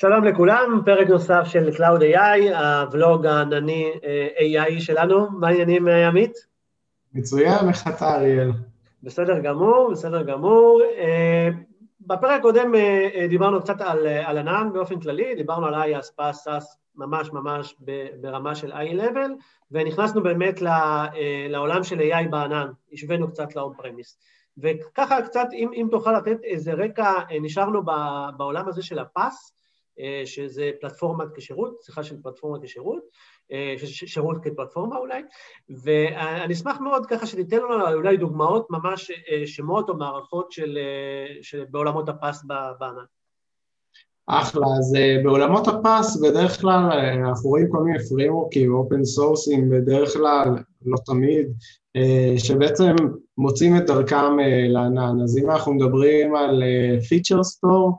שלום לכולם, פרק נוסף של Cloud AI, הוולוג הענני AI שלנו. מה העניינים, עמית? מצוין, איך אתה, אריאל? בסדר גמור, בסדר גמור. בפרק הקודם דיברנו קצת על, על ענן באופן כללי, דיברנו על IaaS, PaaS, SaaS, ממש ממש ברמה של i-level, ונכנסנו באמת לעולם של AI בענן, השווינו קצת premise. וככה קצת, אם, אם תוכל לתת איזה רקע, נשארנו בעולם הזה של הפאס, שזה פלטפורמת כשירות, שיחה של פלטפורמת כשירות, שירות כפלטפורמה אולי, ואני אשמח מאוד ככה שתיתן לנו אולי דוגמאות, ממש שמות או מערכות של, של בעולמות הפס בענן. אחלה, אז בעולמות הפס בדרך כלל אנחנו רואים כל מיני פרימורקים, אופן סורסים, בדרך כלל, לא תמיד, שבעצם מוצאים את דרכם לענן. אז אם אנחנו מדברים על feature store,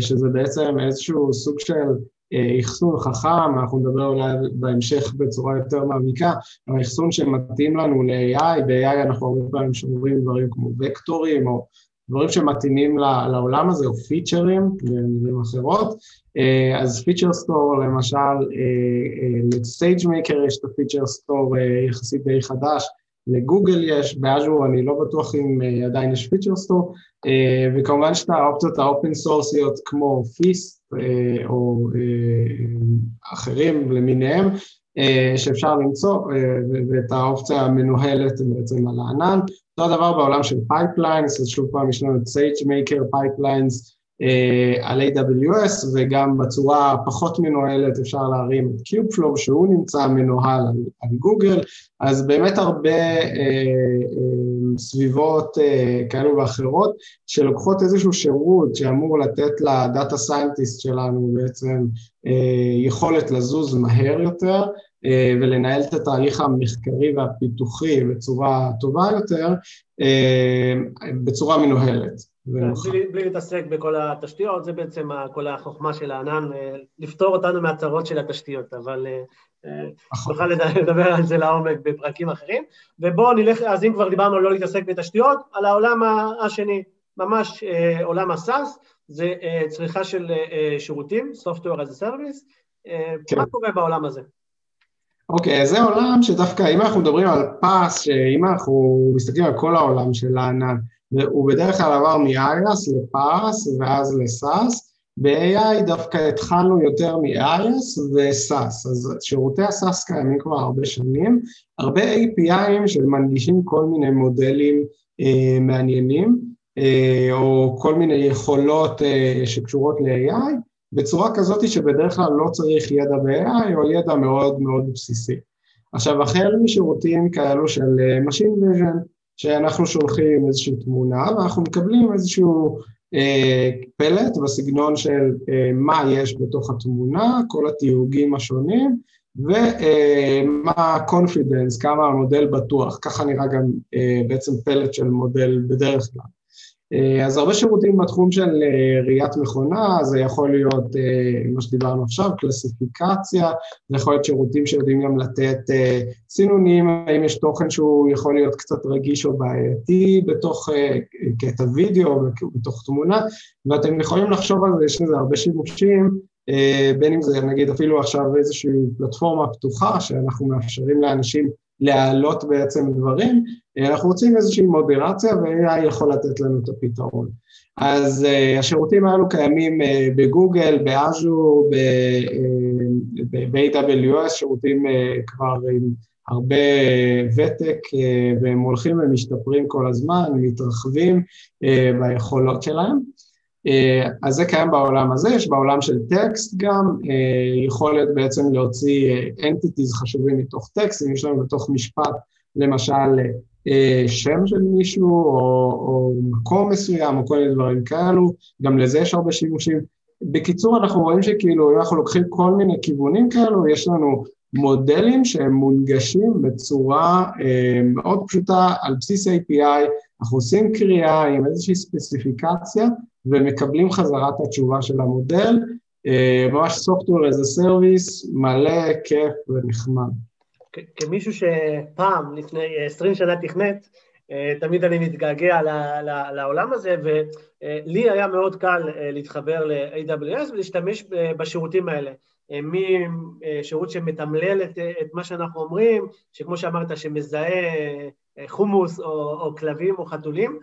שזה בעצם איזשהו סוג של אחסון חכם, אנחנו נדבר אולי בהמשך בצורה יותר מעמיקה, אבל אחסון שמתאים לנו ל-AI, ב-AI אנחנו הרבה פעמים שומרים דברים כמו וקטורים, או דברים שמתאימים לעולם הזה, או פיצ'רים, במילים אחרות. אז feature store, למשל, ל SageMaker יש את ה feature store יחסית די חדש, לגוגל יש, ב Azure אני לא בטוח אם עדיין יש feature store, וכמובן שאת האופציות ה open source יות כמו Feast או אחרים למיניהם, שאפשר למצוא, ואת האופציה המנוהלת בעצם על הענן. אותו הדבר בעולם של pipelines, אז שוב פעם יש לנו את SageMaker Pipelines על AWS, וגם בצורה פחות מנוהלת אפשר להרים את Kubeflow, שהוא נמצא מנוהל על, על גוגל, אז באמת הרבה סביבות כאלו ואחרות, שלוקחות איזשהו שירות שאמור לתת ל data scientist שלנו בעצם יכולת לזוז מהר יותר, ולנהל את התהליך המחקרי והפיתוחי בצורה טובה יותר, בצורה מנוהלת. בלי, בלי להתעסק בכל התשתיות, זה בעצם כל החוכמה של הענן, לפתור אותנו מהצרות של התשתיות, אבל נוכל לדבר על זה לעומק בפרקים אחרים. ובואו נלך, אז אם כבר דיברנו לא להתעסק בתשתיות, על העולם השני, ממש עולם הסאס, זה צריכה של שירותים, Software as a Service, כן. מה קורה בעולם הזה? אוקיי, okay, זה עולם שדווקא, אם אנחנו מדברים על פס, שאם אנחנו מסתכלים על כל העולם של הענן, הוא בדרך כלל עבר מ-IRAS לפאס ואז לסאס, ב-AI דווקא התחלנו יותר מ-IRAS וסאס, אז שירותי הסאס קיימים כבר הרבה שנים, הרבה API'ים שמנגישים כל מיני מודלים אה, מעניינים, אה, או כל מיני יכולות אה, שקשורות ל-AI, בצורה כזאת שבדרך כלל לא צריך ידע ב-AI או ידע מאוד מאוד בסיסי. עכשיו, החל משירותים כאלו של Machine Vision, שאנחנו שולחים איזושהי תמונה ואנחנו מקבלים איזשהו אה, פלט בסגנון של אה, מה יש בתוך התמונה, כל התיוגים השונים, ומה אה, ה-confidence, כמה המודל בטוח, ככה נראה גם אה, בעצם פלט של מודל בדרך כלל. אה, אז הרבה שירותים בתחום של אה, ראיית מכונה, זה יכול להיות אה, מה שדיברנו עכשיו, קלסיפיקציה, זה יכול להיות שירותים שיודעים גם לתת סינונים, האם יש תוכן שהוא יכול להיות קצת רגיש או בעייתי בתוך קטע וידאו או בתוך תמונה, ואתם יכולים לחשוב על זה, יש לזה הרבה שימושים, בין אם זה נגיד אפילו עכשיו איזושהי פלטפורמה פתוחה שאנחנו מאפשרים לאנשים להעלות בעצם דברים, אנחנו רוצים איזושהי מודרציה ו-AI יכול לתת לנו את הפתרון. אז uh, השירותים האלו קיימים uh, בגוגל, באז'ור, ב-AWS, שירותים uh, כבר עם הרבה ותק uh, והם הולכים ומשתפרים כל הזמן, מתרחבים uh, ביכולות שלהם. Uh, אז זה קיים בעולם הזה, יש בעולם של טקסט גם, uh, יכולת בעצם להוציא uh, entities חשובים מתוך טקסט, אם יש לנו בתוך משפט למשל אה, שם של מישהו או, או מקום מסוים או כל מיני דברים כאלו, גם לזה יש הרבה שימושים. בקיצור, אנחנו רואים שכאילו אם אנחנו לוקחים כל מיני כיוונים כאלו, יש לנו מודלים שהם מונגשים בצורה אה, מאוד פשוטה על בסיס API, אנחנו עושים קריאה עם איזושהי ספציפיקציה ומקבלים חזרה את התשובה של המודל, אה, ממש Software as a Service, מלא, כיף ונחמד. כמישהו שפעם, לפני 20 שנה תכנת, תמיד אני מתגעגע לעולם הזה, ולי היה מאוד קל להתחבר ל-AWS ולהשתמש בשירותים האלה. משירות שמתמלל את, את מה שאנחנו אומרים, שכמו שאמרת, שמזהה חומוס או, או כלבים או חתולים,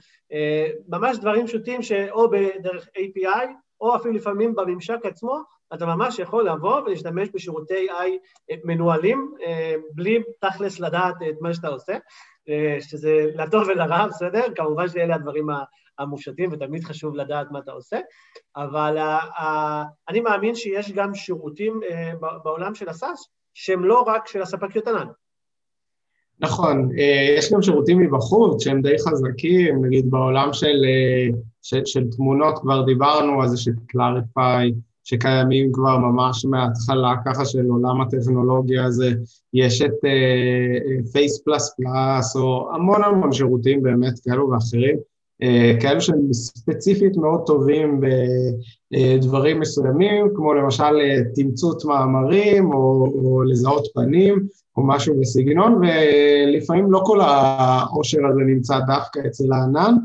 ממש דברים פשוטים שאו בדרך API, או אפילו לפעמים בממשק עצמו, אתה ממש יכול לבוא ולהשתמש בשירותי AI מנוהלים, בלי תכלס לדעת את מה שאתה עושה, שזה לטוב ולרע, בסדר? כמובן שאלה הדברים המופשטים, ותמיד חשוב לדעת מה אתה עושה, אבל אני מאמין שיש גם שירותים בעולם של ה SaaS, שהם לא רק של הספקיות ענן. נכון, יש גם שירותים מבחוץ שהם די חזקים, נגיד בעולם של, של, של תמונות כבר דיברנו, אז יש את Clarifai, שקיימים כבר ממש מההתחלה, ככה של עולם הטכנולוגיה הזה, יש את פייס פלאס פלאס, או המון המון שירותים באמת כאלו ואחרים, uh, כאלו שהם ספציפית מאוד טובים בדברים מסוימים, כמו למשל תמצות מאמרים, או, או לזהות פנים, או משהו בסגנון, ולפעמים לא כל העושר הזה נמצא דווקא אצל הענן,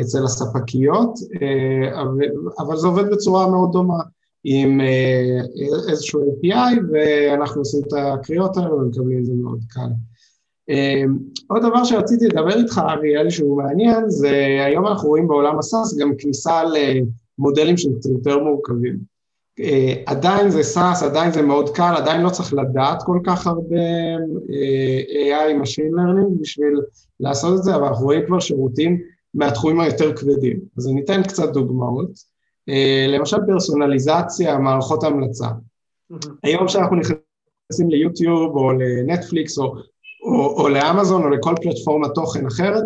אצל הספקיות, אבל זה עובד בצורה מאוד דומה עם איזשהו API, ואנחנו עושים את הקריאות האלה ומקבלים את זה מאוד קל. עוד דבר שרציתי לדבר איתך, אריאל, שהוא מעניין, זה היום אנחנו רואים בעולם הסאס גם כניסה למודלים שהם יותר מורכבים. עדיין זה סאס, עדיין זה מאוד קל, עדיין לא צריך לדעת כל כך הרבה AI, Machine Learning בשביל לעשות את זה, אבל אנחנו רואים כבר שירותים מהתחומים היותר כבדים. אז אני אתן קצת דוגמאות. למשל פרסונליזציה, מערכות המלצה. היום כשאנחנו נכנסים ליוטיוב או לנטפליקס או, או, או לאמזון או לכל פלטפורמת תוכן אחרת,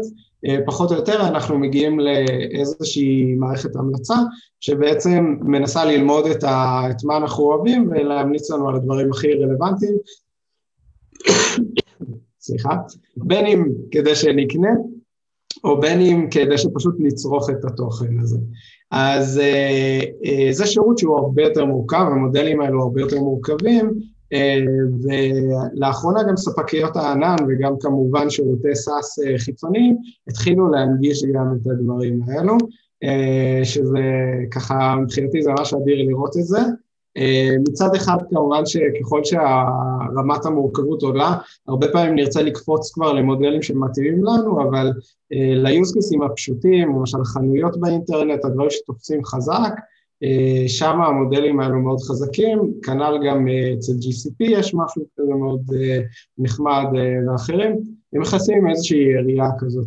פחות או יותר אנחנו מגיעים לאיזושהי מערכת המלצה שבעצם מנסה ללמוד את, ה, את מה אנחנו אוהבים ולהמליץ לנו על הדברים הכי רלוונטיים. סליחה, בין אם כדי שנקנה או בין אם כדי שפשוט נצרוך את התוכן הזה. אז אה, אה, זה שירות שהוא הרבה יותר מורכב, המודלים האלו הרבה יותר מורכבים, אה, ולאחרונה גם ספקיות הענן וגם כמובן שירותי סאס חיצוניים התחילו להנגיש גם את הדברים האלו, שזה ככה, מבחינתי זה ממש אדיר לראות את זה. מצד אחד כמובן שככל שהרמת המורכבות עולה, הרבה פעמים נרצה לקפוץ כבר למודלים שמתאימים לנו, אבל ליוזקסים הפשוטים, למשל חנויות באינטרנט, הדברים שתופסים חזק, שם המודלים האלו מאוד חזקים, כנ"ל גם אצל GCP יש משהו כזה מאוד נחמד ואחרים, הם נכנסים עם איזושהי יריעה כזאת.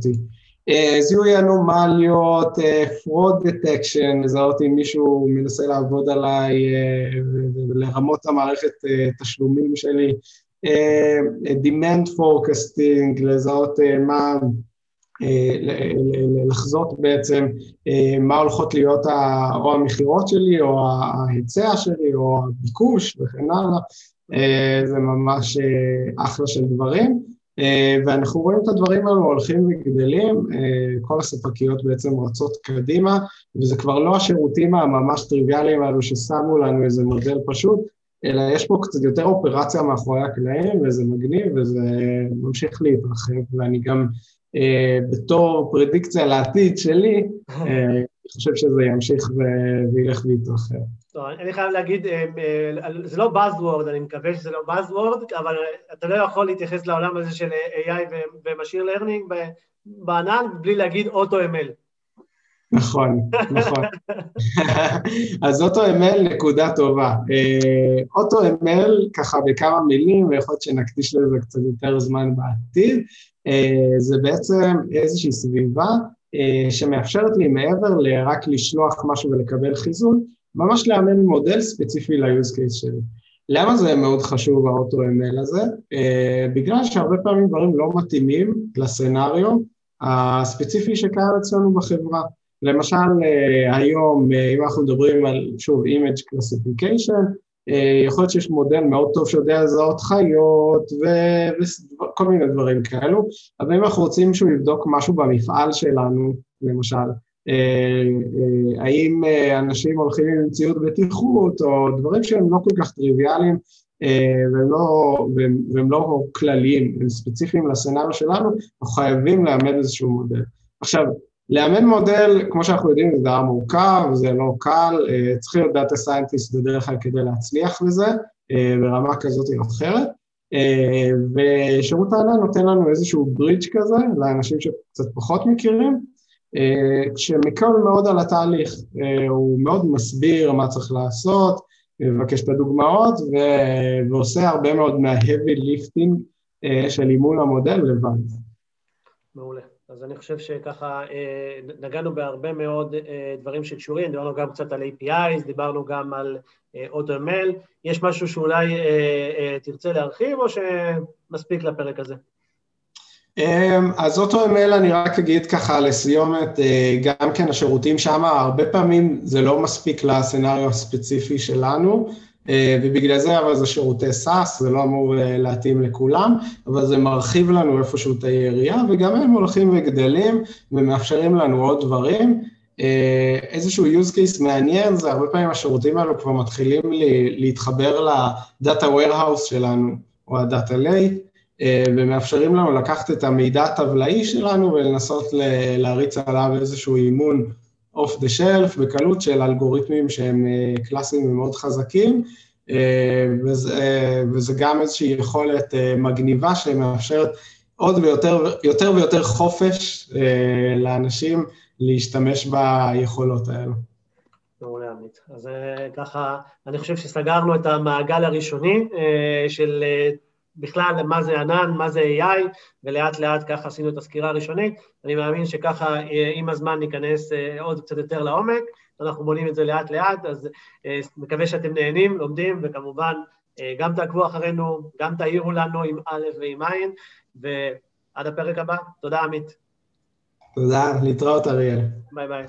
זיהוי אנומליות, fraud detection, לזהות אם מישהו מנסה לעבוד עליי ולרמות את המערכת תשלומים שלי, demand forecasting, לזהות מה, לחזות בעצם מה הולכות להיות או המכירות שלי או ההיצע שלי או הביקוש וכן הלאה, זה ממש אחלה של דברים. ואנחנו רואים את הדברים האלו הולכים וגדלים, כל הספקיות בעצם רצות קדימה, וזה כבר לא השירותים הממש טריוויאליים האלו ששמו לנו איזה מודל פשוט, אלא יש פה קצת יותר אופרציה מאחורי הקלעים, וזה מגניב, וזה ממשיך להתרחב, ואני גם בתור פרדיקציה לעתיד שלי, אני חושב שזה ימשיך וילך ויתרחב. טוב, אני חייב להגיד, זה לא Buzzword, אני מקווה שזה לא Buzzword, אבל אתה לא יכול להתייחס לעולם הזה של AI ו-Machine Learning בענן בלי להגיד אוטו-ML. נכון, נכון. אז אוטו-ML נקודה טובה. אוטו-ML, ככה בכמה מילים, ויכול להיות שנקדיש לזה קצת יותר זמן בעתיד, זה בעצם איזושהי סביבה שמאפשרת לי מעבר לרק לשלוח משהו ולקבל חיזון, ממש לאמן מודל ספציפי ל-use case שלי. למה זה מאוד חשוב האוטו-ML הזה? בגלל שהרבה פעמים דברים לא מתאימים לסצנריו הספציפי שקיים אצלנו בחברה. למשל, uh, היום, uh, אם אנחנו מדברים על, שוב, image classification, uh, יכול להיות שיש מודל מאוד טוב שיודע לזהות חיות וכל מיני דברים כאלו, אבל אם אנחנו רוצים שהוא יבדוק משהו במפעל שלנו, למשל, האם אנשים הולכים עם ציוד בטיחות, או דברים שהם לא כל כך טריוויאליים והם לא, והם, והם לא כלליים, הם ספציפיים ל scenario שלנו, אנחנו חייבים לאמן איזשהו מודל. עכשיו, לאמן מודל, כמו שאנחנו יודעים, זה דבר מורכב, זה לא קל, צריך להיות data scientist בדרך כלל כדי להצליח בזה, ברמה כזאת או אחרת. ושירות הענן נותן לנו איזשהו ברידג' כזה לאנשים שקצת פחות מכירים, שמקל מאוד על התהליך, הוא מאוד מסביר מה צריך לעשות, מבקש את הדוגמאות ו... ועושה הרבה מאוד מה-heavy lifting של אימון המודל לבד. מעולה. אז אני חושב שככה נגענו בהרבה מאוד דברים שקשורים, דיברנו גם קצת על APIs, דיברנו גם על AutoML, יש משהו שאולי תרצה להרחיב או שמספיק לפרק הזה? אז AutoML אני רק אגיד ככה לסיומת, גם כן השירותים שם, הרבה פעמים זה לא מספיק לסצנריו הספציפי שלנו, ובגלל זה אבל זה שירותי SaaS, זה לא אמור להתאים לכולם, אבל זה מרחיב לנו איפשהו את היריעה, וגם הם הולכים וגדלים ומאפשרים לנו עוד דברים. איזשהו use case מעניין, זה הרבה פעמים השירותים האלו כבר מתחילים להתחבר לדאטה warehouse שלנו, או הדאטה lake, ומאפשרים לנו לקחת את המידע הטבלאי שלנו ולנסות להריץ עליו איזשהו אימון off the shelf בקלות של אלגוריתמים שהם קלאסיים ומאוד חזקים, וזה, וזה גם איזושהי יכולת מגניבה שמאפשרת עוד ויותר יותר ויותר חופש לאנשים להשתמש ביכולות האלו. מעולה, עמית. אז ככה, אני חושב שסגרנו את המעגל הראשוני של בכלל מה זה ענן, מה זה AI, ולאט לאט ככה עשינו את הסקירה הראשונית. אני מאמין שככה עם הזמן ניכנס עוד קצת יותר לעומק, אנחנו בונים את זה לאט לאט, אז מקווה שאתם נהנים, לומדים, וכמובן גם תעקבו אחרינו, גם תעירו לנו עם א' ועם ע', ועד הפרק הבא. תודה, עמית. תודה, להתראות, אריאל. ביי ביי.